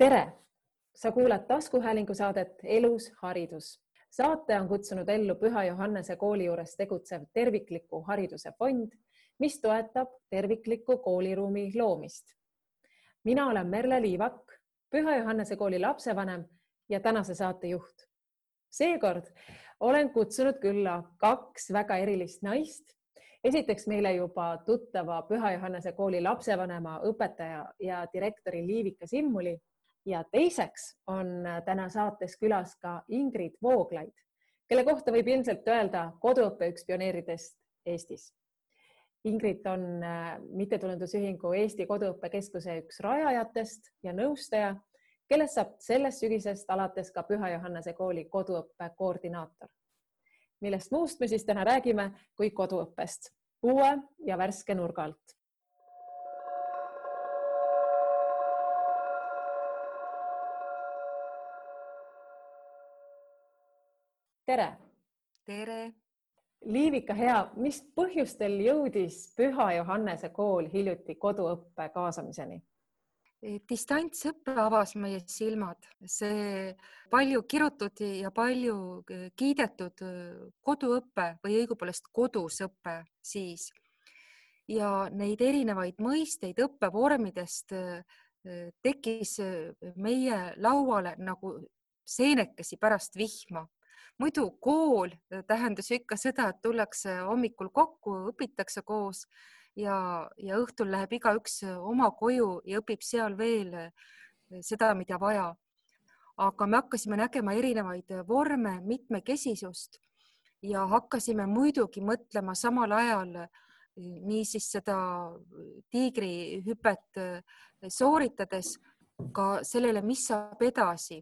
tere, sa kuulad taskuhäälingu saadet Elus haridus. saate on kutsunud ellu Püha Johannese kooli juures tegutsev tervikliku hariduse fond, mis toetab tervikliku kooliruumi loomist. mina olen Merle Liivak, Püha Johannese kooli lapsevanem ja tänase saate juht. seekord olen kutsunud külla kaks väga erilist naist esiteks meile juba tuttava Püha Johannese kooli lapsevanema, õpetaja ja direktori Liivika Simmuli ja teiseks on täna saates külas ka Ingrid Vooglaid, kelle kohta võib ilmselt öelda koduõppe üks pioneeridest Eestis. Ingrid on äh, mittetulundusühingu Eesti Koduõppekeskuse üks rajajatest ja nõustaja, kellest saab sellest sügisest alates ka Püha Johannese kooli koduõppe koordinaator. millest muust me siis täna räägime kui koduõppest uue ja värske nurga alt tere. tere. Liivika, hea, mis põhjustel jõudis Püha Johannese kool hiljuti koduõppe kaasamiseni? distantsõpe avas meie silmad, see palju kirutud ja palju kiidetud koduõpe või õigupoolest kodus õpe siis ja neid erinevaid mõisteid õppevormidest tekkis meie lauale nagu seenekesi pärast vihma muidu kool äh, tähendas ju ikka seda, et tullakse hommikul kokku, õpitakse koos ja, ja õhtul läheb igaüks äh, oma koju ja õpib seal veel äh, seda, mida vaja. aga me hakkasime nägema erinevaid vorme, mitmekesisust ja hakkasime muidugi mõtlema samal ajal niisiis seda tiigrihüpet sooritades ka sellele, mis saab edasi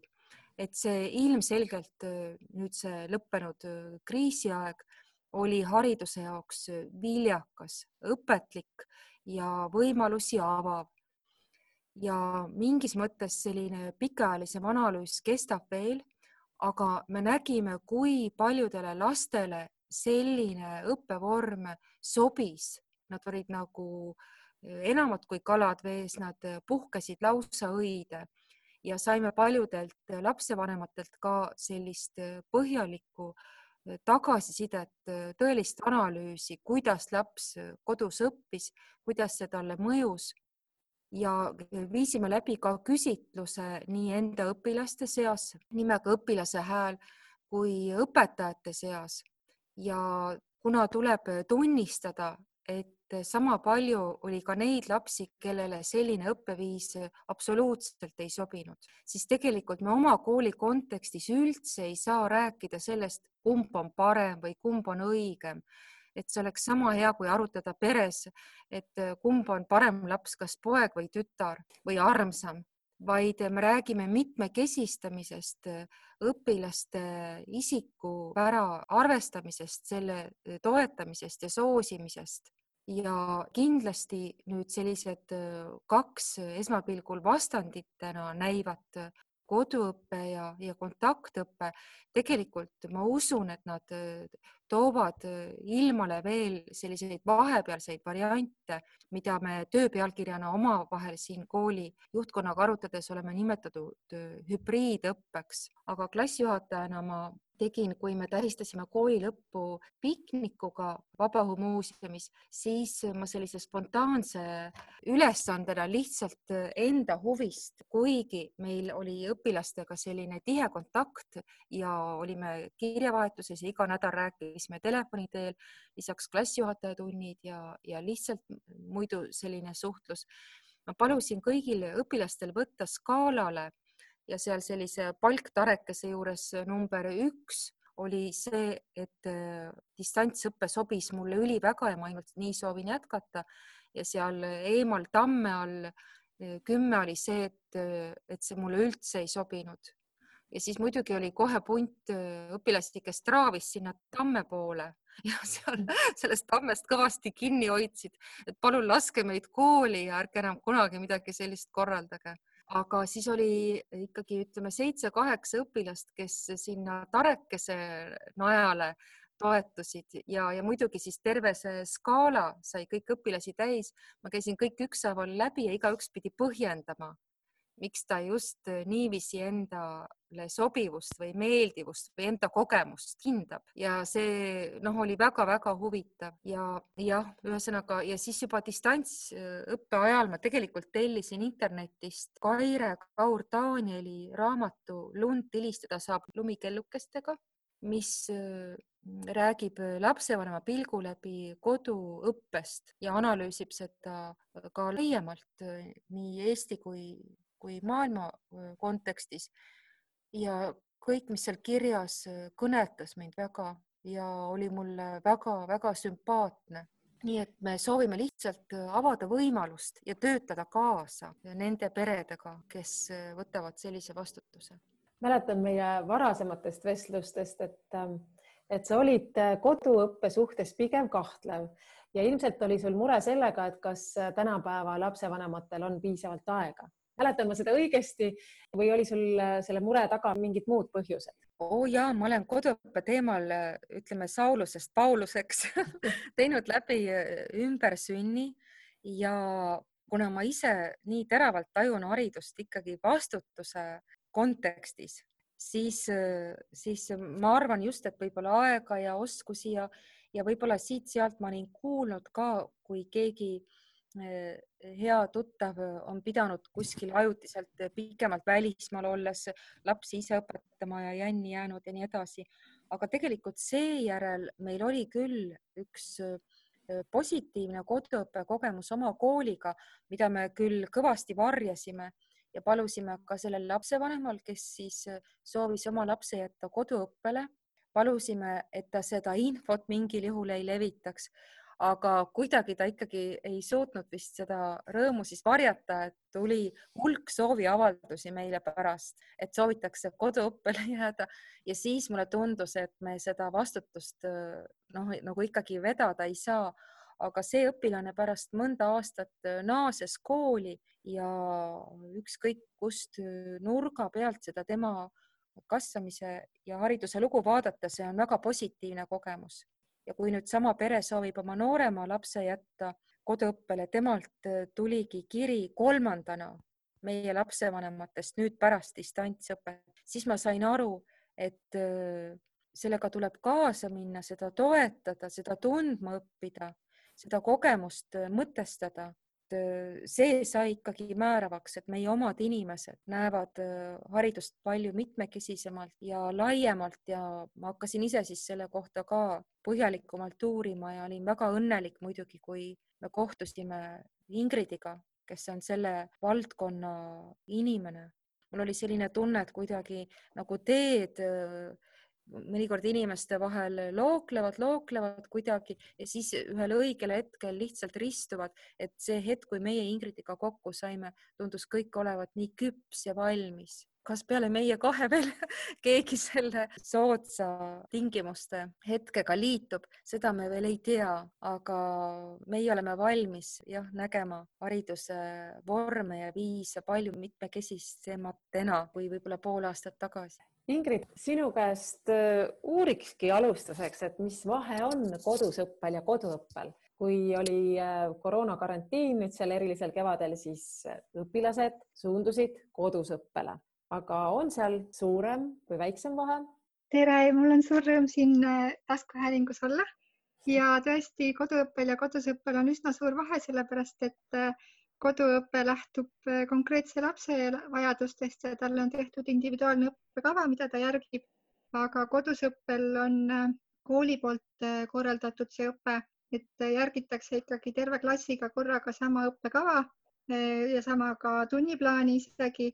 et see ilmselgelt äh, nüüd see lõppenud äh, kriisiaeg oli hariduse jaoks äh, viljakas, õpetlik ja võimalusi avav. ja mingis mõttes selline pikaajalisem analüüs kestab veel, aga me nägime, kui paljudele lastele selline õppevorm sobis, nad olid nagu enamad kui kalad vees, nad puhkesid lausa õide ja saime paljudelt lapsevanematelt ka sellist äh, põhjalikku äh, tagasisidet, äh, tõelist analüüsi, kuidas laps kodus õppis, kuidas see talle mõjus. Ja viisime läbi ka küsitluse nii enda õpilaste seas nimega Õpilase hääl kui õpetajate seas. Ja kuna tuleb tunnistada, et sama palju oli ka neid lapsi, kellele selline õppeviis absoluutselt ei sobinud, siis tegelikult me oma kooli kontekstis üldse ei saa rääkida sellest, kumb on parem või kumb on õigem. et see oleks sama hea, kui arutada peres, et kumb on parem laps, kas poeg või tütar või armsam vaid me räägime mitmekesistamisest, õpilaste isikupära arvestamisest, selle toetamisest ja soosimisest ja kindlasti nüüd sellised kaks esmapilgul vastanditena näivat koduõpe ja, ja kontaktõpe, tegelikult ma usun, et nad toovad ilmale veel selliseid vahepealseid variante, mida me töö pealkirjana omavahel siin kooli juhtkonnaga arutades oleme nimetatud hübriidõppeks, aga klassijuhatajana ma tegin, kui me tähistasime kooli lõppu piknikuga Vabaõhumuuseumis, siis ma sellise spontaanse ülesandena lihtsalt enda huvist, kuigi meil oli õpilastega selline tihe kontakt ja olime kirjavahetuses ja iga nädal rääkisime telefoni teel, lisaks klassijuhatajatunnid ja, ja lihtsalt muidu selline suhtlus. ma palusin kõigil õpilastel võtta skaalale ja seal sellise palktarekese juures number üks oli see, et äh, distantsõpe sobis mulle üliväga ja ma ainult nii soovin jätkata ja seal eemal tamme all äh, kümme oli see, et, äh, et see mulle üldse ei sobinud. ja siis muidugi oli kohe punt õpilasi, kes traavis sinna tamme poole ja seal sellest tammest kõvasti kinni hoidsid, et palun laske meid kooli ja ärge enam kunagi midagi sellist korraldage aga siis oli ikkagi ütleme seitse-kaheksa õpilast, kes sinna tarekese najale toetusid ja, ja muidugi siis terve see skaala sai kõik õpilasi täis. ma käisin kõik ükshaaval läbi ja igaüks pidi põhjendama, miks ta just niiviisi endale sobivust või meeldivust või enda kogemust hindab. Ja see noh, oli väga-väga huvitav. Ja jah, ühesõnaga ja siis juba distantsõppe ajal ma tegelikult tellisin internetist Kaire Kaur-Danieli raamatu Lund tilistada saab lumikellukestega, mis räägib lapsevanema pilgu läbi koduõppest ja analüüsib seda ka laiemalt nii Eesti kui, kui maailma kontekstis. ja kõik, mis seal kirjas, kõnetas mind väga ja oli mulle väga-väga sümpaatne. nii et me soovime lihtsalt avada võimalust ja töötada kaasa nende peredega, kes võtavad sellise vastutuse. mäletan meie varasematest vestlustest, et ähm, et sa olid äh, koduõppe suhtes pigem kahtlev ja ilmselt oli sul mure sellega, et kas äh, tänapäeva lapsevanematel on piisavalt aega. Mäletan ma seda õigesti või oli sul äh, selle mure taga mingid muud põhjused? oo oh ja ma olen koduõppe teemal, ütleme Saulusest Pauluseks teinud läbi ümbersünni ja kuna ma ise nii teravalt tajun haridust ikkagi vastutuse kontekstis, siis, siis ma arvan just, et võib-olla aega ja oskusi ja, ja võib-olla siit-sealt ma olin kuulnud ka, kui keegi eh, hea tuttav on pidanud kuskil ajutiselt pikemalt välismaal olles lapsi ise õpetama ja jänni jäänud ja nii edasi. aga tegelikult seejärel meil oli küll üks positiivne koduõppe kogemus oma kooliga, mida me küll kõvasti varjasime ja palusime ka sellel lapsevanemal, kes siis äh, soovis oma lapse jätta koduõppele, palusime, et ta seda infot mingil juhul ei levitaks, aga kuidagi ta ikkagi ei suutnud vist seda rõõmu siis varjata, et tuli hulk sooviavaldusi meile pärast, et soovitakse koduõppele jääda ja siis mulle tundus, et me seda vastutust äh, noh, nagu ikkagi vedada ei saa aga see õpilane pärast mõnda aastat äh, naases kooli ja ükskõik kust äh, nurga pealt seda tema kasvamise ja hariduse lugu vaadata, see on väga positiivne kogemus. Ja kui nüüd sama pere soovib oma noorema lapse jätta koduõppele, temalt äh, tuligi kiri kolmandana meie lapsevanematest nüüd pärast distantsõpet, siis ma sain aru, et sellega tuleb kaasa minna, seda toetada, seda tundma õppida seda kogemust äh, mõtestada, äh, see sai ikkagi määravaks, et meie omad inimesed näevad äh, haridust palju mitmekesisemalt ja laiemalt ja ma hakkasin ise siis selle kohta ka põhjalikumalt uurima ja olin väga õnnelik muidugi, kui me kohtusime Ingridiga, kes on selle valdkonna inimene. mul oli selline tunne, et kuidagi nagu teed mõnikord inimeste vahel looklevad, looklevad kuidagi ja siis ühel õigel hetkel lihtsalt ristuvad, et see hetk, kui meie Ingridiga kokku saime, tundus kõik olevat nii küps ja valmis. kas peale meie kahe veel keegi selle soodsa tingimuste hetkega liitub, seda me veel ei tea, aga meie oleme valmis jah, nägema hariduse vorme ja viise palju mitmekesisematena kui võib-olla pool aastat tagasi Ingrid, sinu käest äh, uurikski alustuseks, et mis vahe on kodus õppel ja koduõppel. kui oli äh, koroonakarantiin nüüd sel erilisel kevadel, siis äh, õpilased suundusid kodus õppele, aga on seal suurem või väiksem vahe? tere, mul on suur rõõm siin taskuhäälingus olla ja tõesti koduõppel ja kodus õppel on üsna suur vahe, sellepärast et koduõpe lähtub äh, konkreetse lapse vajadustest ja talle on tehtud individuaalne õppekava, mida ta järgib. aga kodusõppel on äh, kooli poolt äh, korraldatud see õpe, et järgitakse ikkagi terve klassiga korraga sama õppekava ja sama ka tunniplaani isegi,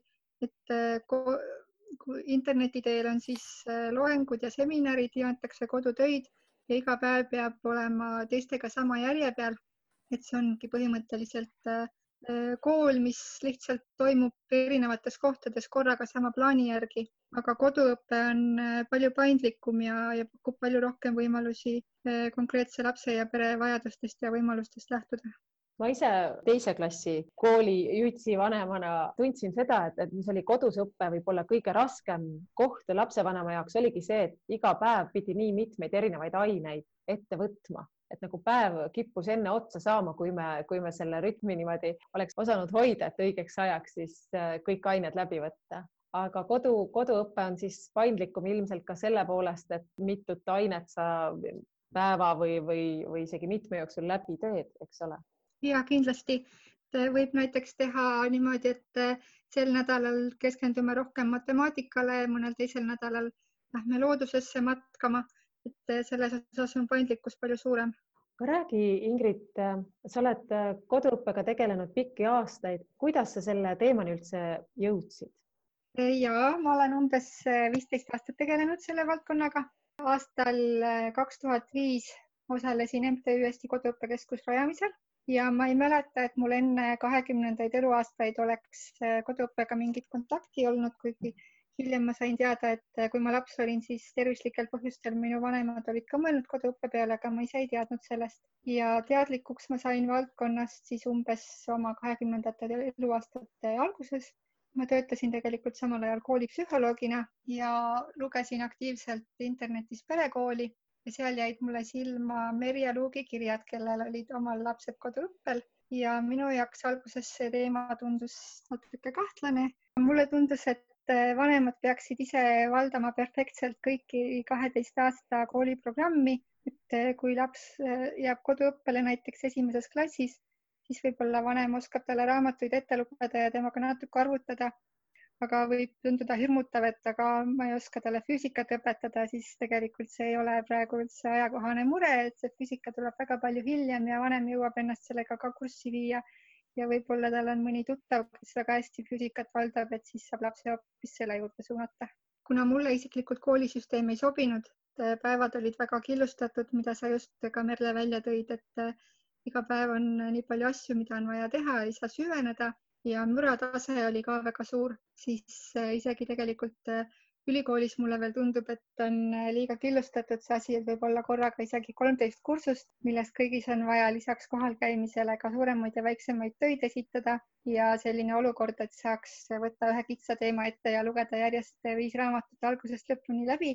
et interneti teel on siis loengud ja seminarid, jaotakse kodutöid ja iga päev peab olema teistega sama järje peal. et see ongi põhimõtteliselt Äh, kool, mis lihtsalt toimub erinevates kohtades korraga sama plaani järgi, aga koduõpe on äh, palju paindlikum ja, ja pakub palju rohkem võimalusi äh, konkreetse lapse ja pere vajadustest ja võimalustest lähtuda. Ma ise teise klassi kooli jutsi vanemana tundsin seda, et, et mis oli kodus õpe võib-olla kõige raskem koht lapsevanema jaoks oligi see, et iga päev pidi nii mitmeid erinevaid aineid ette võtma et nagu päev kippus enne otsa saama, kui me, kui me selle rütmi niimoodi oleks osanud hoida, et õigeks ajaks siis äh, kõik ained läbi võtta. aga kodu, koduõpe on siis paindlikum ilmselt ka selle poolest, et mitut ainet sa päeva või, või, või isegi mitme jooksul läbi teed, eks ole? ja kindlasti võib näiteks teha niimoodi, et sel nädalal keskendume rohkem matemaatikale, mõnel teisel nädalal lähme loodusesse matkama et eh, selles osas on paindlikkus palju suurem. aga räägi, Ingrid, eh, sa oled eh, koduõppega tegelenud pikki aastaid, kuidas sa selle teemani üldse jõudsid? ja ma olen umbes viisteist aastat tegelenud selle valdkonnaga. aastal kaks tuhat viis osalesin MTÜ Eesti Koduõppekeskus rajamisel ja ma ei mäleta, et mul enne kahekümnendaid eluaastaid oleks koduõppega mingit kontakti olnud, kuigi hiljem ma sain teada, et kui ma laps olin, siis tervislikel põhjustel minu vanemad olid ka mõelnud koduõppe peale, aga ma ise ei teadnud sellest ja teadlikuks ma sain valdkonnast siis umbes oma kahekümnendate eluaastate alguses. ma töötasin tegelikult samal ajal koolipsühholoogina ja lugesin aktiivselt internetis perekooli ja seal jäid mulle silma Merje Luugi kirjad, kellel olid omal lapsed koduõppel ja minu jaoks alguses see teema tundus natuke kahtlane. mulle tundus, et vanemad peaksid ise valdama perfektselt kõiki kaheteist aasta kooliprogrammi, et eh, kui laps eh, jääb koduõppele näiteks esimeses klassis, siis võib-olla vanem oskab talle raamatuid ette lugeda ja temaga natuke arvutada. aga võib tunduda hirmutav, et aga ma ei oska talle füüsikat õpetada, siis tegelikult see ei ole praegu üldse ajakohane mure, et see füüsika tuleb väga palju hiljem ja vanem jõuab ennast sellega ka kurssi viia ja võib-olla tal on mõni tuttav, kes väga hästi füüsikat valdab, et siis saab lapse hoopis selle juurde suunata. kuna mulle isiklikult koolisüsteem ei sobinud, päevad olid väga killustatud, mida sa just ka Merle välja tõid, et eh, iga päev on nii palju asju, mida on vaja teha, ei saa süveneda ja müratase oli ka väga suur, siis isegi tegelikult äh, ülikoolis mulle veel tundub, et on liiga killustatud see asi, et võib olla korraga isegi kolmteist kursust, millest kõigis on vaja lisaks kohalkäimisele ka suuremaid ja väiksemaid töid esitada. Ja selline olukord, et saaks võtta ühe kitsa teema ette ja lugeda järjest viis raamatut algusest lõpuni läbi,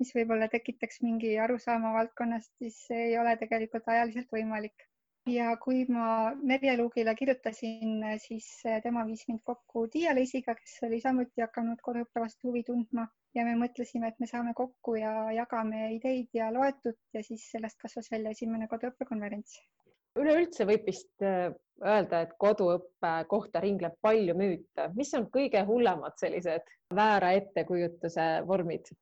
mis võib-olla tekitaks mingi arusaama valdkonnast, siis ei ole tegelikult ajaliselt võimalik ja kui ma Merje Luugile kirjutasin, siis tema viis mind kokku Tiia Leisiga, kes oli samuti hakanud koduõppe vastu huvi tundma ja me mõtlesime, et me saame kokku ja jagame ideid ja loetut ja siis sellest kasvas välja esimene koduõppekonverents. üleüldse võib vist äh, öelda, et koduõppe kohta ringleb palju müüte, mis on kõige hullemad sellised väära ettekujutuse vormid?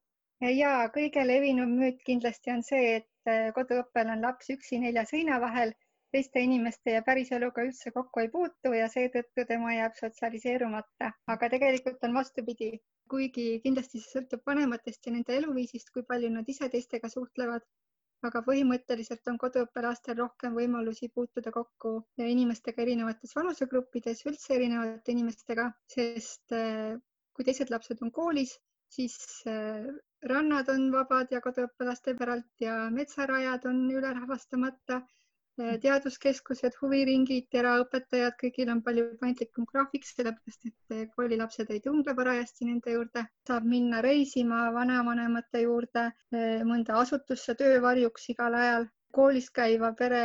ja kõige levinum müüt kindlasti on see, et äh, koduõppel on laps üksi nelja seina vahel teiste inimeste ja päriseluga üldse kokku ei puutu ja seetõttu tema jääb sotsialiseerumata. aga tegelikult on vastupidi, kuigi kindlasti see sõltub vanematest ja nende eluviisist, kui palju nad ise teistega suhtlevad. aga põhimõtteliselt on koduõppelastel rohkem võimalusi puutuda kokku inimestega erinevates vanusegruppides, üldse erinevate inimestega, sest eh, kui teised lapsed on koolis, siis eh, rannad on vabad ja koduõppelaste päralt ja metsarajad on ülerahvastamata Äh, teaduskeskused, huviringid, eraõpetajad, kõigil on palju paindlikum graafik, sellepärast et äh, koolilapsed ei tunge parajasti nende juurde. saab minna reisima vanavanemate juurde, äh, mõnda asutusse töövarjuks igal ajal. koolis käiva pere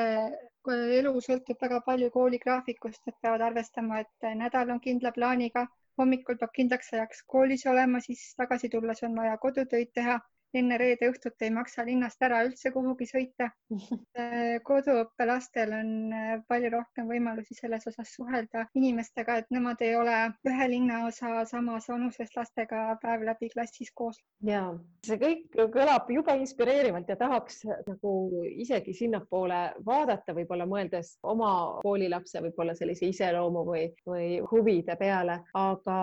elu sõltub väga palju kooligraafikust, nad peavad arvestama, et nädal on kindla plaaniga, hommikul peab kindlaks ajaks koolis olema, siis tagasi tulles on vaja kodutöid teha enne reede õhtut ei maksa linnast ära üldse kuhugi sõita. Äh, koduõppelastel on äh, palju rohkem võimalusi selles osas suhelda inimestega, et nemad ei ole ühe linnaosa samas vanuses lastega päev läbi klassis koos. ja see kõik kõlab jube inspireerivalt ja tahaks nagu isegi sinnapoole vaadata, võib-olla mõeldes oma koolilapse võib-olla sellise iseloomu või, või huvide peale, aga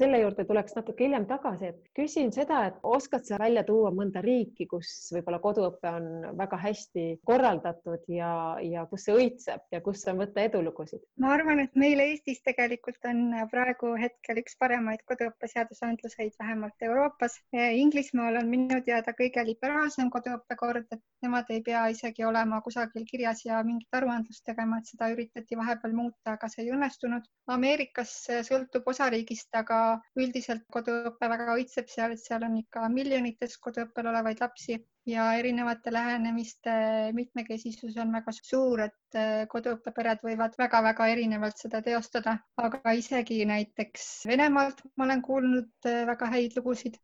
selle juurde tuleks natuke hiljem tagasi, et küsin seda, et oskad sa välja tuua tuua mõnda riiki, kus võib-olla koduõpe on väga hästi korraldatud ja, ja kus see õitseb ja kus on võtta edulugusid? ma arvan, et meil Eestis tegelikult on praegu hetkel üks paremaid koduõppe seadusandluseid, vähemalt Euroopas. Inglismaal on minu teada kõige liberaalsem koduõppekord, et nemad ei pea isegi olema kusagil kirjas ja mingit aruandlust tegema, et seda üritati vahepeal muuta, aga see ei õnnestunud. Ameerikas sõltub osariigist, aga üldiselt koduõpe väga õitseb seal, et seal on ikka miljonites koduõppe koduõppel olevaid lapsi ja erinevate lähenemiste mitmekesisus on väga suur, et äh, koduõppepered võivad väga-väga erinevalt seda teostada, aga isegi näiteks Venemaalt ma olen kuulnud äh, väga häid lugusid.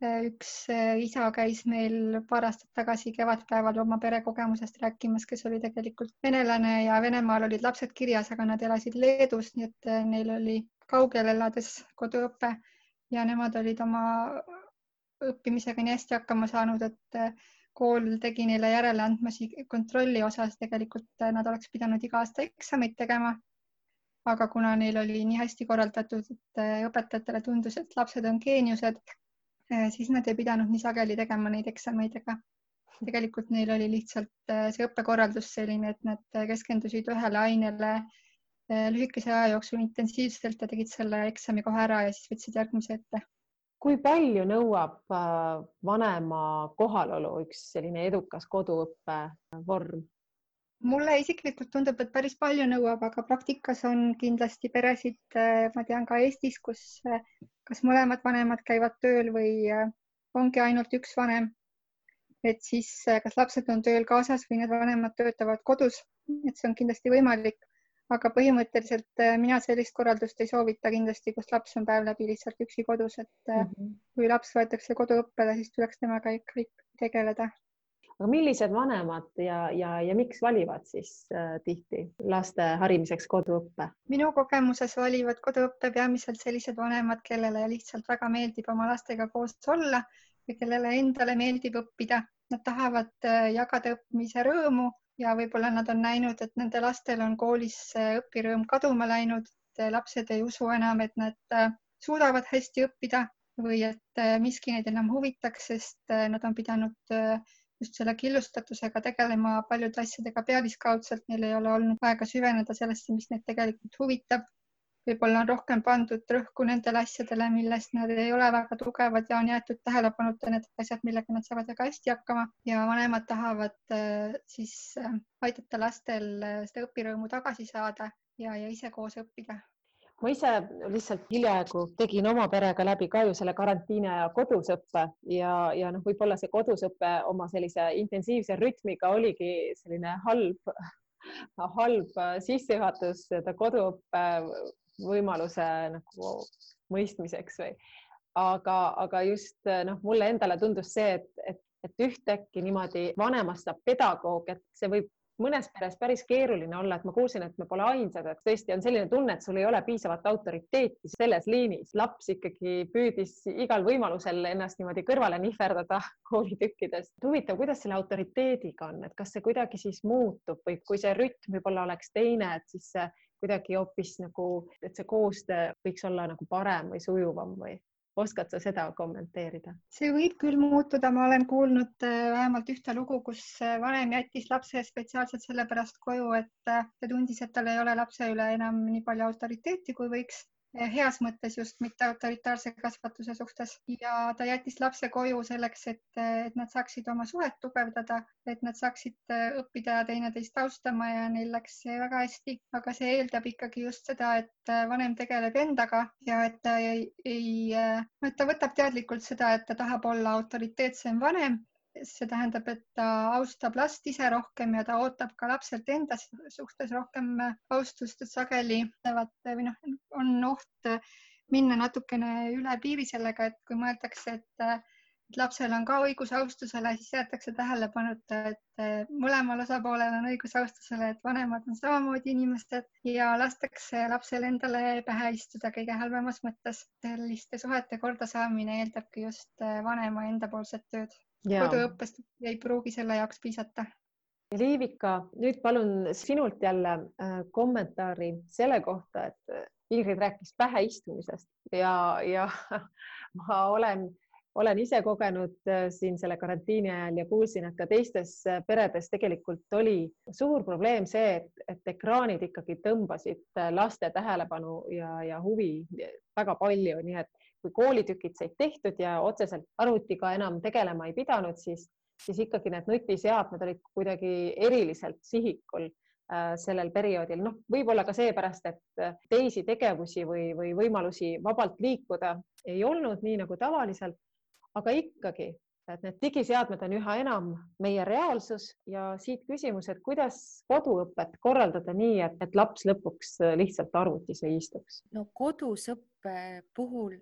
Üks isa käis meil paar aastat tagasi kevadpäeval oma perekogemusest rääkimas, kes oli tegelikult venelane ja Venemaal olid lapsed kirjas, aga nad elasid Leedus, nii et neil oli kaugel elades koduõpe ja nemad olid oma õppimisega nii hästi hakkama saanud, et äh, kool tegi neile järeleandmisi kontrolli osas, tegelikult äh, nad oleks pidanud iga aasta eksameid tegema. aga kuna neil oli nii hästi korraldatud, et äh, õpetajatele tundus, et lapsed on geeniused, siis nad ei pidanud nii sageli tegema neid eksameid, aga tegelikult neil oli lihtsalt see õppekorraldus selline, et nad keskendusid ühele ainele lühikese aja jooksul intensiivselt ja tegid selle eksami kohe ära ja siis võtsid järgmise ette. Kui palju nõuab äh, vanema kohalolu üks selline edukas koduõppe vorm? mulle isiklikult tundub, et päris palju nõuab, aga praktikas on kindlasti peresid, äh, ma tean ka Eestis, kus äh, kas mõlemad vanemad käivad tööl või ongi ainult üks vanem. et siis kas lapsed on tööl kaasas või need vanemad töötavad kodus, et see on kindlasti võimalik aga põhimõtteliselt äh, mina sellist korraldust ei soovita kindlasti, kus laps on päev läbi lihtsalt üksi kodus, et mm -hmm. kui laps võetakse koduõppele, siis tuleks temaga ikka tegeleda. aga millised vanemad ja, ja, ja miks valivad siis äh, tihti laste harimiseks koduõppe? minu kogemuses valivad koduõppe peamiselt sellised vanemad, kellele lihtsalt väga meeldib oma lastega koos olla ja kellele endale meeldib õppida. Nad tahavad äh, jagada õppimise rõõmu ja võib-olla nad on näinud, et nende lastel on koolis õpirõõm kaduma läinud, lapsed ei usu enam, et nad äh, suudavad hästi õppida või et äh, miski neid enam huvitaks, sest äh, nad on pidanud just selle killustatusega tegelema paljude asjadega pealiskaudselt, neil ei ole olnud aega süveneda sellesse, mis neid tegelikult huvitab võib-olla on rohkem pandud rõhku nendele asjadele, milles nad ei ole väga tugevad ja on jäetud tähelepanuta need asjad, millega nad saavad väga hästi hakkama. Ja vanemad tahavad äh, siis äh, aidata lastel äh, seda õpirõõmu tagasi saada ja, ja ise koos õppida. Ma ise lihtsalt hiljaaegu tegin oma perega läbi ka ju selle karantiini aja kodus õppe ja, ja noh, võib-olla see kodus õpe oma sellise intensiivse rütmiga oligi selline halb, halb sissejuhatus seda koduõppe võimaluse nagu mõistmiseks või aga, aga just noh, mulle endale tundus see, et, et, et ühtäkki niimoodi vanemast saab pedagoog, et see võib mõnes peres päris keeruline olla, et ma kuulsin, et me pole ainsad, et tõesti on selline tunne, et sul ei ole piisavat autoriteeti selles liinis. laps ikkagi püüdis igal võimalusel ennast niimoodi kõrvale nihverdada koolitükkidest. huvitav, kuidas selle autoriteediga on, et kas see kuidagi siis muutub või kui see rütm võib-olla oleks teine, et siis see kuidagi hoopis nagu, et see koostöö võiks olla nagu parem või sujuvam või oskad sa seda kommenteerida? see võib küll muutuda, ma olen kuulnud äh, vähemalt ühte lugu, kus äh, vanem jättis lapse spetsiaalselt sellepärast koju, et äh, ta tundis, et tal ei ole lapse üle enam nii palju autoriteeti, kui võiks heas mõttes just mitte autoritaarse kasvatuse suhtes. Ja ta jättis lapse koju selleks, et, et nad saaksid oma suhet tugevdada, et nad saaksid äh, õppida teineteist austama ja neil läks see väga hästi, aga see eeldab ikkagi just seda, et äh, vanem tegeleb endaga ja et ta ei, ei, äh, et ta võtab teadlikult seda, et ta tahab olla autoriteetsem vanem see tähendab, et ta austab last ise rohkem ja ta ootab ka lapselt enda suhtes rohkem austust, et sageli või noh, on oht minna natukene üle piiri sellega, et kui mõeldakse, et lapsel on ka õigus austusele, siis jäetakse tähelepanuta, et mõlemal osapoolel on õigus austusele, et vanemad on samamoodi inimesed ja lastakse lapsel endale pähe istuda kõige halvemas mõttes. selliste suhete kordasaamine eeldabki just vanema endapoolset tööd koduõppest ei pruugi selle jaoks piisata. Liivika, nüüd palun sinult jälle äh, kommentaari selle kohta, et äh, Ingrid rääkis pähe istumisest ja, ja ma olen, olen ise kogenud äh, siin selle karantiini ajal ja kuulsin, et ka teistes peredes tegelikult oli suur probleem see, et, et ekraanid ikkagi tõmbasid laste tähelepanu ja, ja huvi väga palju, nii et kui koolitükid said tehtud ja otseselt arvutiga enam tegelema ei pidanud, siis, siis ikkagi need nutiseadmed olid kuidagi eriliselt sihikul äh, sellel perioodil, noh, võib-olla ka seepärast, et äh, teisi tegevusi või, või võimalusi vabalt liikuda ei olnud nii nagu tavaliselt, aga ikkagi et need digiseadmed on üha enam meie reaalsus ja siit küsimus, et kuidas koduõpet korraldada nii, et, et laps lõpuks lihtsalt arvutis ei istuks? no kodusõppe puhul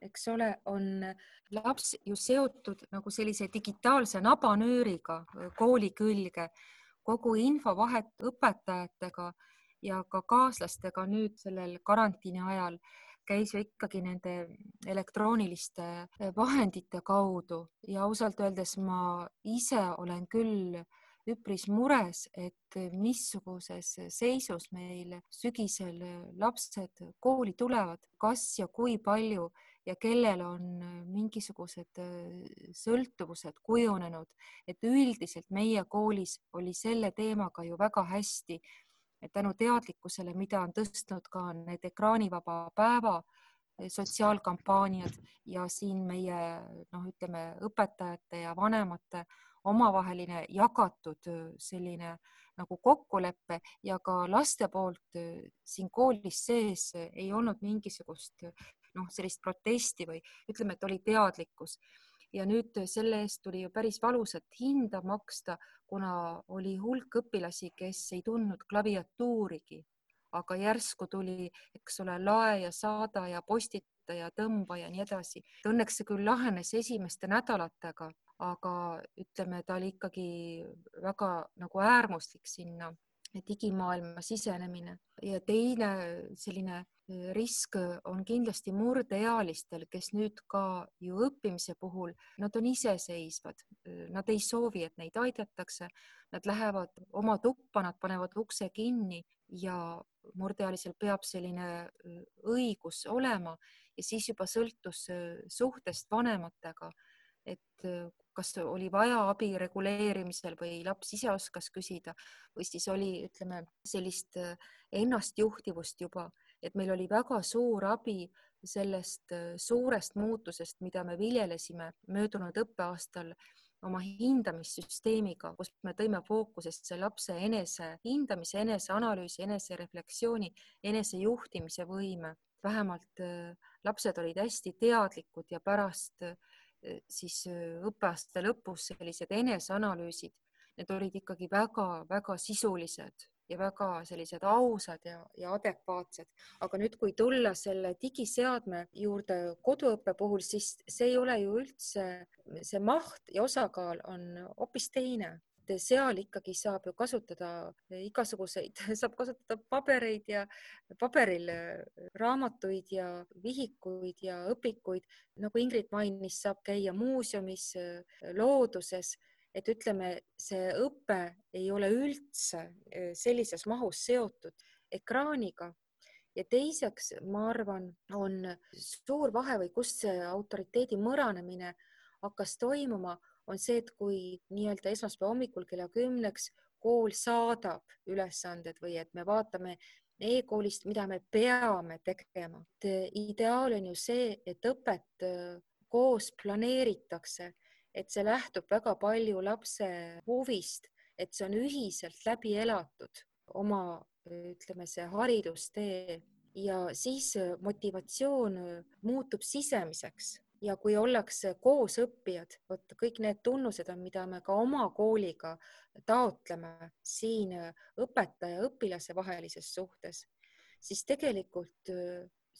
eks ole, on laps ju seotud nagu sellise digitaalse nabanööriga kooli külge, kogu infovahet õpetajatega ja ka kaaslastega nüüd sellel karantiini ajal käis ju ikkagi nende elektrooniliste vahendite kaudu. Ja ausalt öeldes ma ise olen küll üpris mures, et missuguses seisus meil sügisel lapsed kooli tulevad, kas ja kui palju ja kellel on mingisugused eh, sõltuvused kujunenud, et üldiselt meie koolis oli selle teemaga ju väga hästi tänu teadlikkusele, mida on tõstnud ka need ekraanivaba päeva eh, sotsiaalkampaaniad ja siin meie noh, ütleme õpetajate ja vanemate omavaheline jagatud selline nagu kokkulepe ja ka laste poolt siin koolis sees ei olnud mingisugust noh, sellist protesti või ütleme, et oli teadlikkus ja nüüd selle eest tuli ju päris valusat hinda maksta, kuna oli hulk õpilasi, kes ei tundnud klaviatuurigi, aga järsku tuli, eks ole, lae ja saada ja postita ja tõmba ja nii edasi. Õnneks see küll lahenes esimeste nädalatega, aga ütleme, ta oli ikkagi väga nagu äärmuslik sinna digimaailma sisenemine. Ja teine selline risk on kindlasti murdeealistel, kes nüüd ka ju õppimise puhul, nad on iseseisvad, nad ei soovi, et neid aidatakse, nad lähevad oma tuppa, nad panevad ukse kinni ja murdeealisel peab selline õigus olema. Ja siis juba sõltus suhtest vanematega, et kas oli vaja abi reguleerimisel või laps ise oskas küsida või siis oli, ütleme, sellist ennastjuhtivust juba et meil oli väga suur abi sellest äh, suurest muutusest, mida me viljelesime möödunud õppeaastal oma hindamissüsteemiga, kus me tõime fookusesse lapse enese hindamise, eneseanalüüsi, enesereflektsiooni, enesejuhtimise võime. vähemalt äh, lapsed olid hästi teadlikud ja pärast äh, siis õppeaasta lõpus sellised eneseanalüüsid, need olid ikkagi väga-väga sisulised ja väga sellised ausad ja, ja adekvaatsed. aga nüüd, kui tulla selle digiseadme juurde koduõppe puhul, siis see ei ole ju üldse, see maht ja osakaal on hoopis teine seal ikkagi saab ju kasutada igasuguseid, saab kasutada pabereid ja paberil raamatuid ja vihikuid ja õpikuid. nagu Ingrid mainis, saab käia muuseumis, looduses et ütleme, see õpe ei ole üldse eh, sellises mahus seotud ekraaniga ja teiseks, ma arvan, on suur vahe või kust see autoriteedi mõranemine hakkas toimuma, on see, et kui nii-öelda esmaspäeva hommikul kella kümneks kool saadab ülesanded või et me vaatame e-koolist, mida me peame tegema. ideaal on ju see, et õpet eh, koos planeeritakse et see lähtub väga palju lapse huvist, et see on ühiselt läbi elatud oma, ütleme, see haridustee ja siis motivatsioon muutub sisemiseks ja kui ollakse koosõppijad, vot kõik need tunnused on, mida me ka oma kooliga taotleme siin õpetaja õpilase vahelises suhtes, siis tegelikult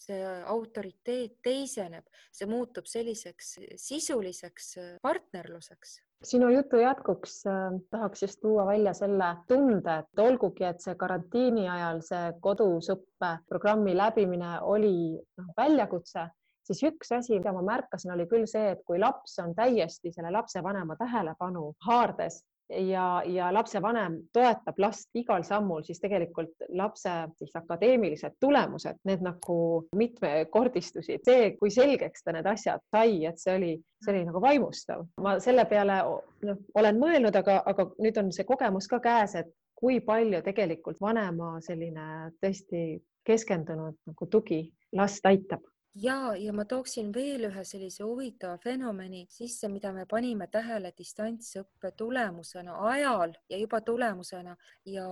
see autoriteet teiseneb, see muutub selliseks sisuliseks partnerluseks. Sinu jutu jätkuks äh, tahaks just tuua välja selle tunde, et olgugi, et see karantiini ajal see kodusõppe programmi läbimine oli noh, väljakutse, siis üks asi, mida ma märkasin, oli küll see, et kui laps on täiesti selle lapsevanema tähelepanu haardes, ja, ja lapsevanem toetab last igal sammul, siis tegelikult lapse siis akadeemilised tulemused, need nagu mitmekordistusid. see, kui selgeks ta need asjad sai, et see oli, see oli nagu vaimustav. ma selle peale noh, olen mõelnud, aga, aga nüüd on see kogemus ka käes, et kui palju tegelikult vanema selline tõesti keskendunud nagu tugi last aitab ja, ja ma tooksin veel ühe sellise huvitava fenomeni sisse, mida me panime tähele distantsõppe tulemusena ajal ja juba tulemusena. Ja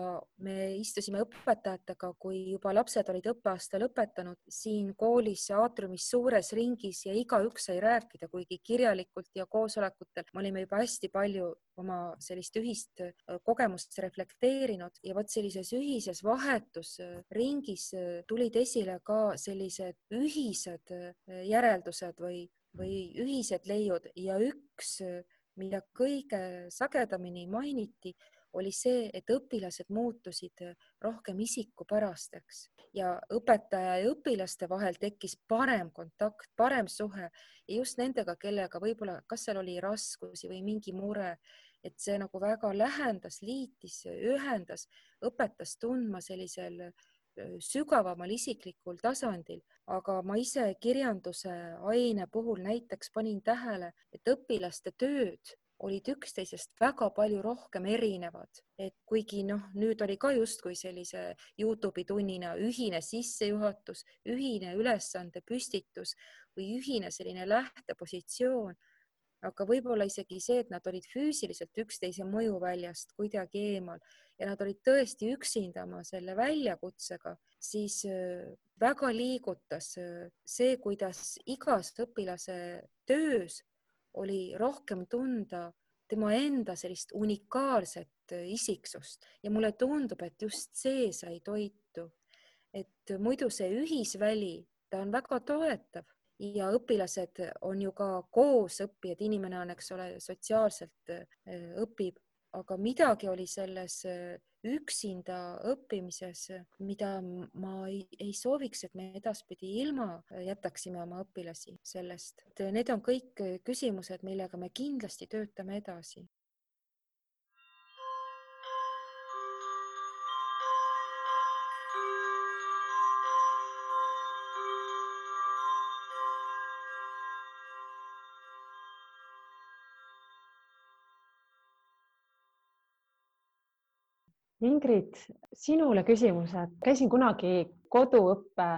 me istusime õpetajatega, kui juba lapsed olid õppeaasta lõpetanud siin koolis aatriumis suures ringis ja igaüks sai rääkida, kuigi kirjalikult ja koosolekutel me olime juba hästi palju oma sellist ühist kogemust reflekteerinud ja vot sellises ühises vahetusringis tulid esile ka sellised ühised järeldused või, või ühised leiud ja üks, mida kõige sagedamini mainiti, oli see, et õpilased muutusid rohkem isikupärasteks ja õpetaja ja õpilaste vahel tekkis parem kontakt, parem suhe ja just nendega, kellega võib-olla, kas seal oli raskusi või mingi mure, et see nagu väga lähendas, liitis, ühendas, õpetas tundma sellisel sügavamal isiklikul tasandil, aga ma ise kirjanduse aine puhul näiteks panin tähele, et õpilaste tööd olid üksteisest väga palju rohkem erinevad, et kuigi noh, nüüd oli ka justkui sellise Youtube'i tunnina ühine sissejuhatus, ühine ülesande püstitus või ühine selline lähtepositsioon aga võib-olla isegi see, et nad olid füüsiliselt üksteise mõjuväljast kuidagi eemal ja nad olid tõesti üksinda oma selle väljakutsega, siis äh, väga liigutas äh, see, kuidas igas õpilase töös oli rohkem tunda tema enda sellist unikaalset äh, isiksust ja mulle tundub, et just see sai toitu. et muidu see ühisväli, ta on väga toetav ja õpilased on ju ka koosõppijad, inimene on, eks ole, sotsiaalselt äh, õpib, aga midagi oli selles äh, üksinda õppimises, mida ma ei, ei sooviks, et me edaspidi ilma jätaksime oma õpilasi sellest. Need on kõik küsimused, millega me kindlasti töötame edasi. Ingrid, sinule küsimus, et käisin kunagi koduõppe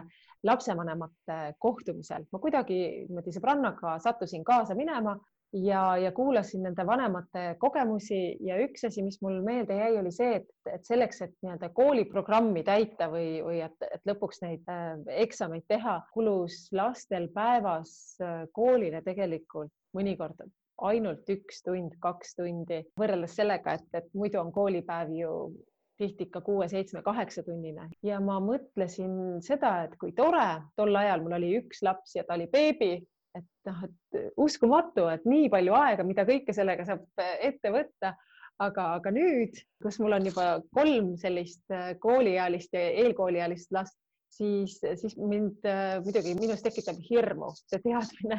lapsevanemate kohtumisel, ma kuidagi niimoodi sõbrannaga sattusin kaasa minema ja, ja kuulasin nende vanemate kogemusi ja üks asi, mis mul meelde jäi, oli see, et, et selleks, et nii-öelda kooliprogrammi täita või, või et, et lõpuks neid äh, eksameid teha, kulus lastel päevas äh, koolile tegelikult mõnikord ainult üks tund, kaks tundi, võrreldes sellega, et, et muidu on koolipäev ju tihti ikka kuue, seitsme, kaheksa tunnine. Ja ma mõtlesin seda, et kui tore, tol ajal mul oli üks laps ja ta oli beebi, et noh, et uskumatu, et nii palju aega, mida kõike sellega saab ette võtta. Aga, aga nüüd, kus mul on juba kolm sellist kooliealist ja eelkooliealist last, siis, siis mind muidugi minus tekitab hirmu. See teadmine,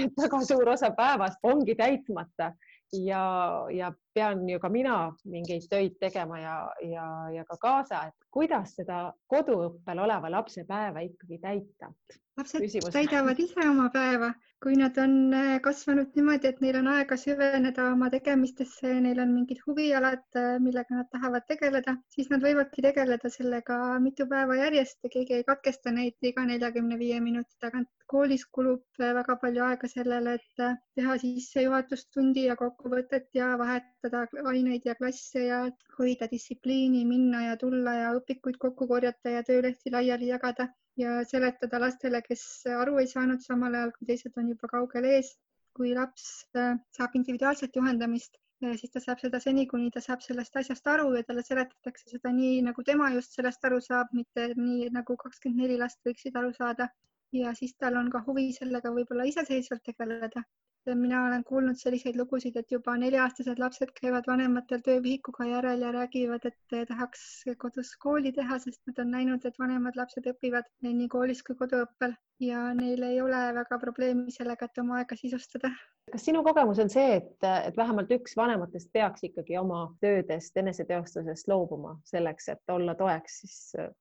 et väga suur osa päevast ongi täitmata ja, ja pean ju ka mina mingeid töid tegema ja, ja, ja ka kaasa, et kuidas seda koduõppel oleva lapse päeva ikkagi täita? lapsed Küsimus. täidavad ise oma päeva, kui nad on äh, kasvanud niimoodi, et neil on aega süveneda oma tegemistesse, neil on mingid huvialad, äh, millega nad tahavad tegeleda, siis nad võivadki tegeleda sellega mitu päeva järjest ja keegi ei katkesta neid iga neljakümne viie minuti tagant. koolis kulub äh, väga palju aega sellele, et teha sissejuhatustundi ja kokkuvõtet ja vahetada aineid ja klasse ja hoida distsipliini, minna ja tulla ja õpikuid kokku korjata ja töölehti laiali jagada ja seletada lastele, kes aru ei saanud samal ajal, kui teised on juba kaugel ees. kui laps äh, saab individuaalset juhendamist, äh, siis ta saab seda seni, kuni ta saab sellest asjast aru ja talle seletatakse seda nii, nagu tema just sellest aru saab, mitte nii nagu kakskümmend neli last võiksid aru saada. ja siis tal on ka huvi sellega võib-olla iseseisvalt tegeleda mina olen kuulnud selliseid lugusid, et juba nelja-aastased lapsed käivad vanematel töövihikuga järel ja räägivad, et tahaks kodus kooli teha, sest nad on näinud, et vanemad lapsed õpivad nii koolis kui koduõppel ja neil ei ole väga probleemi sellega, et oma aega sisustada. kas sinu kogemus on see, et, et vähemalt üks vanematest peaks ikkagi oma töödest, eneseteostusest loobuma selleks, et olla toeks siis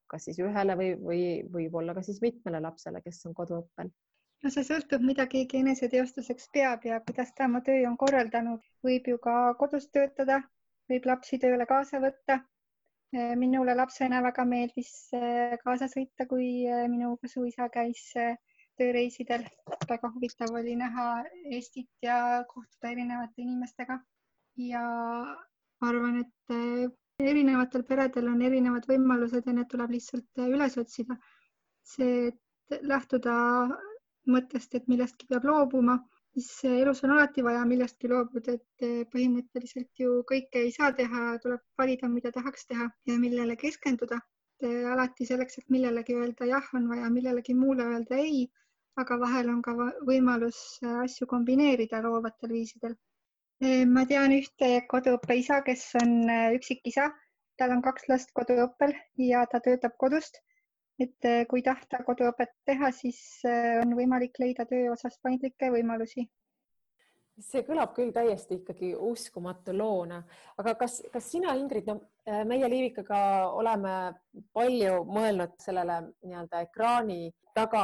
kas siis ühele või, või võib-olla ka siis mitmele lapsele, kes on koduõppel? No see sõltub, mida keegi eneseteostuseks peab ja kuidas ta oma töö on korraldanud. võib ju ka kodus töötada, võib lapsi tööle kaasa võtta. Eh, minule lapsena väga meeldis eh, kaasa sõita, kui eh, minu kasuisa käis tööreisidel. väga huvitav oli näha Eestit ja kohtuda erinevate inimestega ja arvan, et erinevatel peredel on erinevad võimalused ja need tuleb lihtsalt üles otsida. see, et lähtuda mõttest, et millestki peab loobuma, siis elus on alati vaja millestki loobuda, et põhimõtteliselt ju kõike ei saa teha, tuleb valida, mida tahaks teha ja millele keskenduda. alati selleks, et millelegi öelda jah, on vaja millelegi muule öelda ei, aga vahel on ka võimalus asju kombineerida loovatel viisidel ma tean ühte koduõppeisa, kes on üksikisa, tal on kaks last koduõppel ja ta töötab kodust. Et äh, kui tahta koduõpet teha, siis äh, on võimalik leida töö osas paindlikke võimalusi see kõlab küll täiesti ikkagi uskumatu loona, aga kas, kas sina, Ingrid, no äh, meie Liivikaga oleme palju mõelnud sellele nii-öelda ekraani taga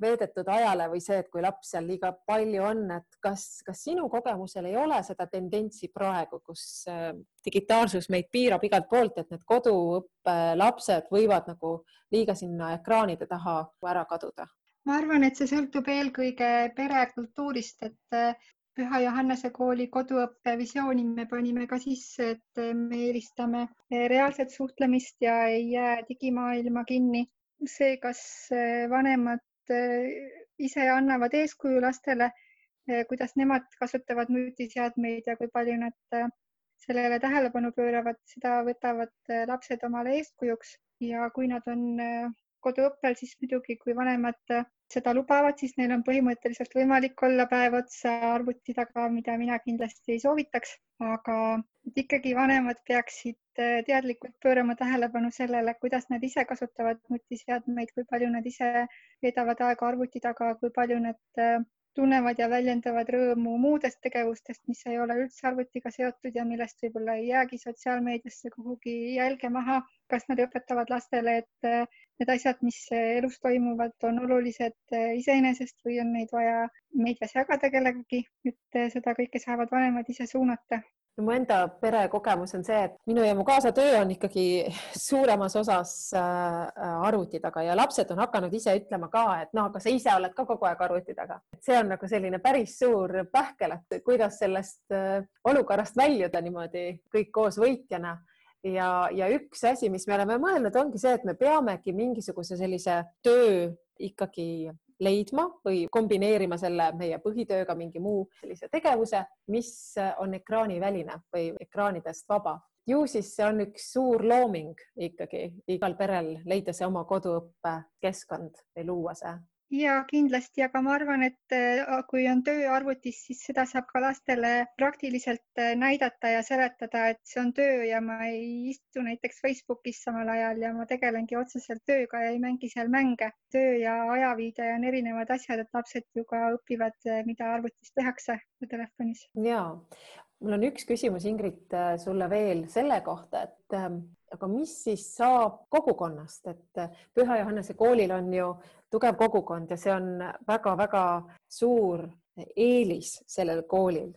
veedetud ajale või see, et kui laps seal liiga palju on, et kas, kas sinu kogemusel ei ole seda tendentsi praegu, kus äh, digitaalsus meid piirab igalt poolt, et need koduõppelapsed võivad nagu liiga sinna ekraanide taha ära kaduda? ma arvan, et see sõltub eelkõige perekultuurist, et äh, Püha Johannese kooli koduõppe visiooni me panime ka sisse, et me eelistame reaalset suhtlemist ja ei jää digimaailma kinni. see, kas vanemad ise annavad eeskuju lastele, kuidas nemad kasutavad nutiseadmeid ja kui palju nad sellele tähelepanu pööravad, seda võtavad lapsed omale eeskujuks ja kui nad on koduõppel, siis muidugi, kui vanemad seda lubavad, siis neil on põhimõtteliselt võimalik olla päev otsa arvuti taga, mida mina kindlasti ei soovitaks, aga ikkagi vanemad peaksid äh, teadlikult pöörama tähelepanu sellele, kuidas nad ise kasutavad nutiseadmeid, kui palju nad ise veedavad aega arvuti taga, kui palju nad äh, tunnevad ja väljendavad rõõmu muudest tegevustest, mis ei ole üldse arvutiga seotud ja millest võib-olla ei jäägi sotsiaalmeediasse kuhugi jälge maha. kas nad õpetavad lastele, et äh, need asjad, mis elus toimuvad, on olulised äh, iseenesest või on neid vaja meedias jagada kellegagi, et äh, seda kõike saavad vanemad ise suunata mu enda perekogemus on see, et minu ja mu kaasa töö on ikkagi suuremas osas äh, arvuti taga ja lapsed on hakanud ise ütlema ka, et noh, aga sa ise oled ka kogu aeg arvuti taga. see on nagu selline päris suur pähkel, et kuidas sellest äh, olukorrast väljuda niimoodi kõik koos võitjana ja, ja üks asi, mis me oleme mõelnud, ongi see, et me peamegi mingisuguse sellise töö ikkagi leidma või kombineerima selle meie põhitööga mingi muu sellise tegevuse, mis on ekraaniväline või ekraanidest vaba. Ju siis see on üks suur looming ikkagi igal perel leida see oma koduõppekeskkond või luua see ja kindlasti, aga ma arvan, et äh, kui on töö arvutis, siis seda saab ka lastele praktiliselt äh, näidata ja seletada, et see on töö ja ma ei istu näiteks Facebookis samal ajal ja ma tegelengi otseselt tööga ja ei mängi seal mänge. töö ja ajaviide on erinevad asjad, et lapsed ju ka õpivad, äh, mida arvutis tehakse telefonis. ja mul on üks küsimus, Ingrid, sulle veel selle kohta, et ähm, aga mis siis saab kogukonnast, et Püha Johannese koolil on ju tugev kogukond ja see on väga-väga suur eelis sellel koolil.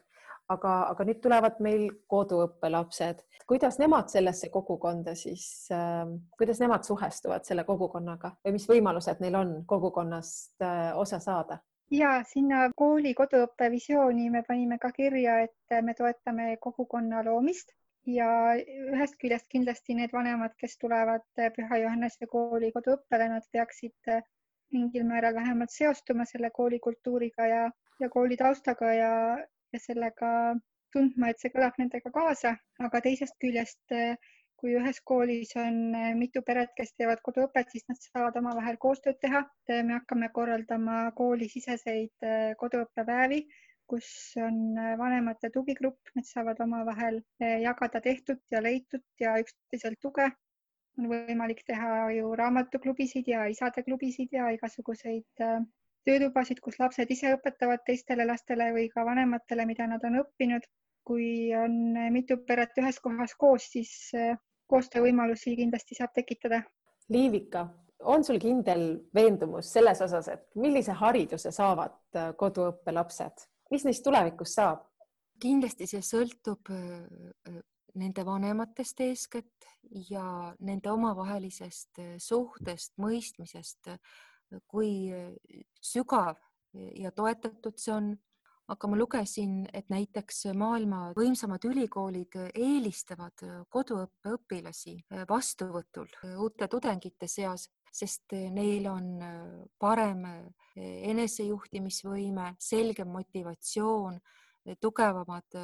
aga, aga nüüd tulevad meil koduõppelapsed, kuidas nemad sellesse kogukonda siis äh,, kuidas nemad suhestuvad selle kogukonnaga või mis võimalused neil on kogukonnast äh, osa saada? Ja sinna kooli koduõppe visiooni me panime ka kirja, et me toetame kogukonna loomist. Ja ühest küljest kindlasti need vanemad, kes tulevad Püha Johannese kooli koduõppele, nad peaksid mingil määral vähemalt seostuma selle kooli kultuuriga ja, ja kooli taustaga ja, ja sellega tundma, et see kõlab nendega kaasa, aga teisest küljest, kui ühes koolis on mitu peret, kes teevad koduõpet, siis nad saavad omavahel koostööd teha. me hakkame korraldama koolisiseseid koduõppepäevi, kus on vanemate tugigrupp, nad saavad omavahel jagada tehtud ja leitut ja üksteiselt tuge on võimalik teha ju raamatuklubisid ja isadeklubisid ja igasuguseid töötubasid, kus lapsed ise õpetavad teistele lastele või ka vanematele, mida nad on õppinud. kui on mitu peret ühes kohas koos, siis koostöövõimalusi kindlasti saab tekitada. Liivika, on sul kindel veendumus selles osas, et millise hariduse saavad äh, koduõppelapsed, mis neist tulevikus saab? kindlasti see sõltub nende vanematest eeskätt ja nende omavahelisest äh, suhtest, mõistmisest, kui sügav ja toetatud see on. Aga ma lugesin, et näiteks maailma võimsamad ülikoolid eelistavad koduõppe õpilasi vastuvõtul uute tudengite seas, sest neil on parem enesejuhtimisvõime, selgem motivatsioon, tugevamad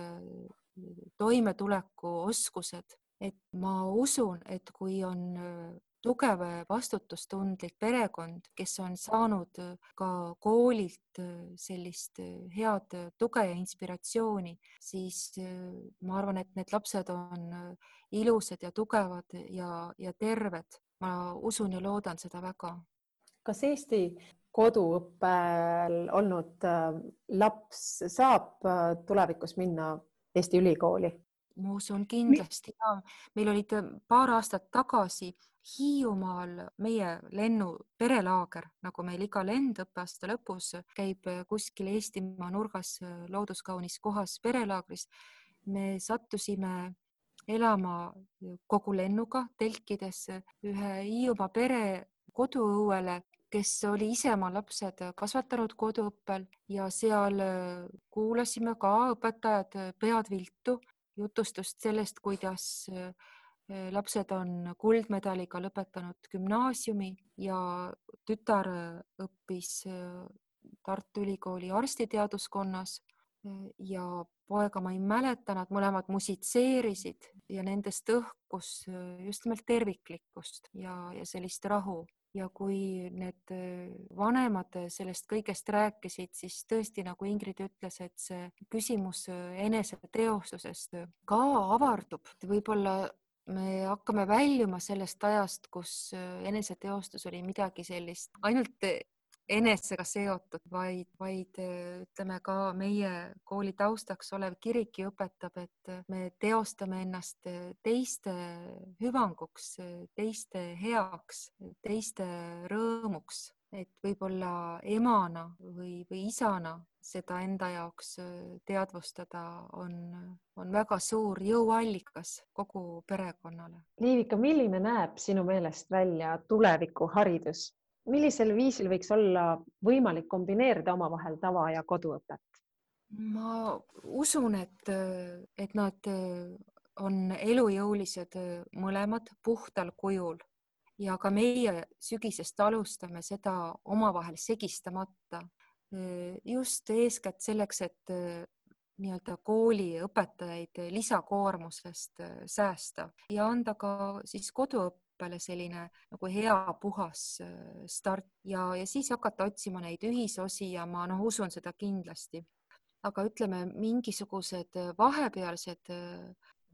toimetulekuoskused, et ma usun, et kui on tugev vastutustundlik perekond, kes on saanud äh, ka koolilt äh, sellist äh, head tuge ja inspiratsiooni, siis ma arvan, et need lapsed on ilusad ja tugevad ja, ja terved. ma usun ja loodan seda väga. kas Eesti koduõppel olnud laps saab tulevikus minna Eesti ülikooli? Ma usun kindlasti ja meil olid paar aastat tagasi Hiiumaal meie lennu perelaager, nagu meil iga lend õppeaasta lõpus käib kuskil Eestimaa nurgas looduskaunis kohas perelaagris. me sattusime elama kogu lennuga telkides ühe Hiiumaa pere koduõuele, kes oli ise oma lapsed kasvatanud koduõppel ja seal kuulasime ka õpetajad pead viltu jutustust sellest, kuidas Äh, lapsed on kuldmedaliga lõpetanud gümnaasiumi ja tütar äh, õppis äh, Tartu Ülikooli arstiteaduskonnas ja poega ma ei mäleta, nad mõlemad musitseerisid ja nendest õhkus just nimelt terviklikkust ja, ja sellist rahu ja kui need vanemad sellest kõigest rääkisid, siis tõesti, nagu Ingrid ütles, et see küsimus eneseteostusest ka avardub, võib-olla me hakkame väljuma sellest ajast, kus äh, eneseteostus oli midagi sellist. Ainult enesega seotud, vaid, vaid äh, ütleme ka meie kooli taustaks olev kirik ju õpetab, et me teostame ennast teiste hüvanguks, teiste heaks, teiste rõõmuks et võib-olla emana või, või isana seda enda jaoks teadvustada on, on väga suur jõuallikas kogu perekonnale. Liivika, milline näeb sinu meelest välja tulevikuharidus? Millisel viisil võiks olla võimalik kombineerida omavahel tava ja koduõpet? ma usun, et, et nad on elujõulised mõlemad puhtal kujul ja ka meie sügisest alustame seda omavahel segistamata just eeskätt selleks, et nii-öelda kooliõpetajaid lisakoormusest säästa ja anda ka siis koduõppele selline nagu hea puhas start ja, ja siis hakata otsima neid ühisosi ja ma noh, usun seda kindlasti. aga ütleme, mingisugused vahepealsed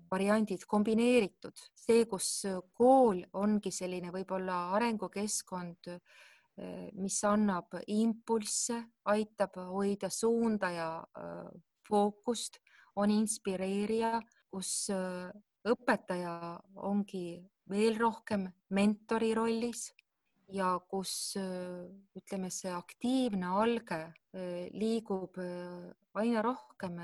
variandid kombineeritud, see, kus kool ongi selline võib-olla arengukeskkond, mis annab impulsse, aitab hoida suunda ja fookust, on inspireerija, kus õpetaja ongi veel rohkem mentori rollis ja kus ütleme, see aktiivne alge liigub aina rohkem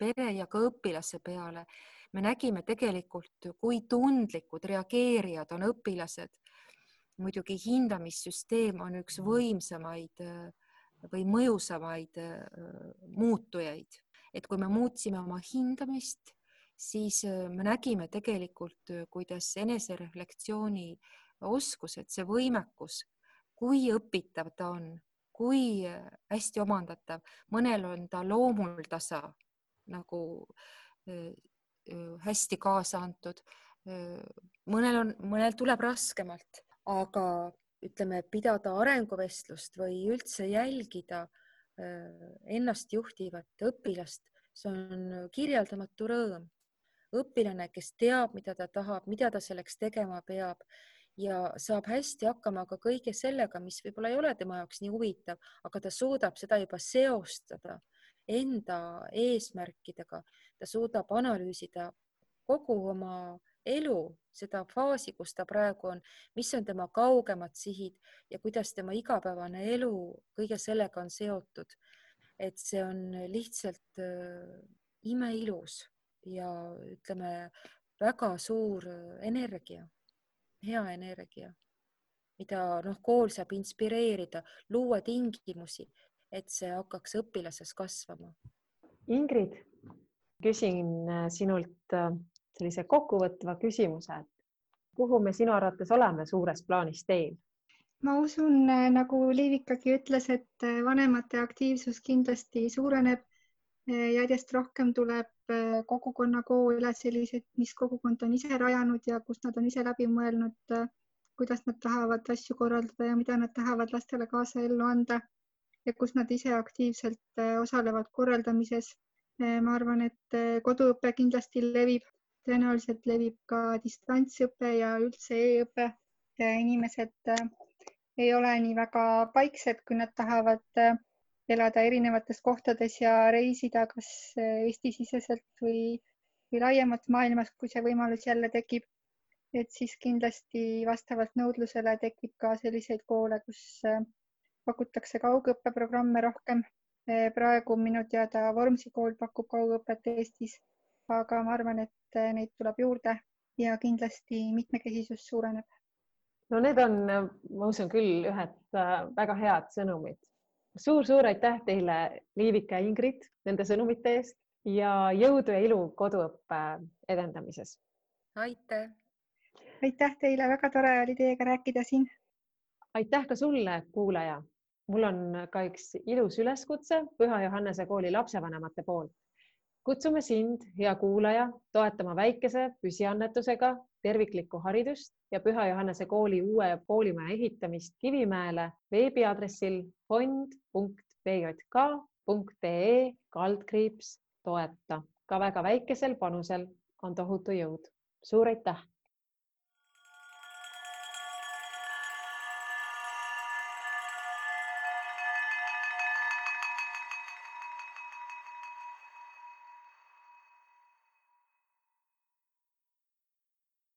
pere ja ka õpilase peale me nägime tegelikult, kui tundlikud reageerijad on õpilased. muidugi hindamissüsteem on üks võimsamaid äh, või mõjusamaid äh, muutujaid, et kui me muutsime oma hindamist, siis äh, me nägime tegelikult, kuidas enesereflektsiooni oskused, see võimekus, kui õpitav ta on, kui hästi omandatav, mõnel on ta loomuldasa nagu hästi kaasa antud. mõnel on, mõnel tuleb raskemalt, aga ütleme, pidada arenguvestlust või üldse jälgida ennast juhtivat õpilast, see on kirjeldamatu rõõm. Õpilane, kes teab, mida ta tahab, mida ta selleks tegema peab ja saab hästi hakkama ka kõige sellega, mis võib-olla ei ole tema jaoks nii huvitav, aga ta suudab seda juba seostada enda eesmärkidega, ta suudab analüüsida kogu oma elu, seda faasi, kus ta praegu on, mis on tema kaugemad sihid ja kuidas tema igapäevane elu kõige sellega on seotud. et see on lihtsalt äh, imeilus ja ütleme, väga suur energia, hea energia mida noh, kool saab inspireerida, luua tingimusi, et see hakkaks õpilases kasvama. Ingrid, küsin äh, sinult äh, sellise kokkuvõtva küsimuse, et kuhu me sinu arvates oleme suures plaanis teel? ma usun, äh, nagu Liivikagi ütles, et vanemate aktiivsus kindlasti suureneb. järjest rohkem tuleb kogukonnakoole, selliseid, mis kogukond on ise rajanud ja kus nad on ise läbi mõelnud, kuidas nad tahavad asju korraldada ja mida nad tahavad lastele kaasa ellu anda ja kus nad ise aktiivselt osalevad korraldamises ma arvan, et koduõpe kindlasti levib, tõenäoliselt levib ka distantsõpe ja üldse e-õpe. inimesed ei ole nii väga paiksed, kui nad tahavad elada erinevates kohtades ja reisida, kas Eesti-siseselt või, või laiemalt maailmas, kui see võimalus jälle tekib. et siis kindlasti vastavalt nõudlusele tekib ka selliseid koole, kus pakutakse kaugõppeprogramme rohkem Eh, praegu minu teada Vormsi kool pakub kaugõpet Eestis, aga ma arvan, et eh, neid tuleb juurde ja kindlasti mitmekesisus suureneb. no need on, ma usun küll, ühed väga head sõnumid. Suur-suur aitäh teile, Liivika ja Ingrid, nende sõnumite eest ja jõudu ja ilu koduõppe edendamises. aitäh. aitäh teile, väga tore oli teiega rääkida siin. aitäh ka sulle, kuulaja mul on ka üks ilus üleskutse Püha Johannese kooli lapsevanemate poolt. kutsume sind, hea kuulaja, toetama väikese püsiannetusega terviklikku haridust ja Püha Johannese kooli uue koolimaja ehitamist Kivimäele veebiaadressil fond.pjk.ee kaldkriips toeta. ka väga väikesel panusel on tohutu jõud. suur aitäh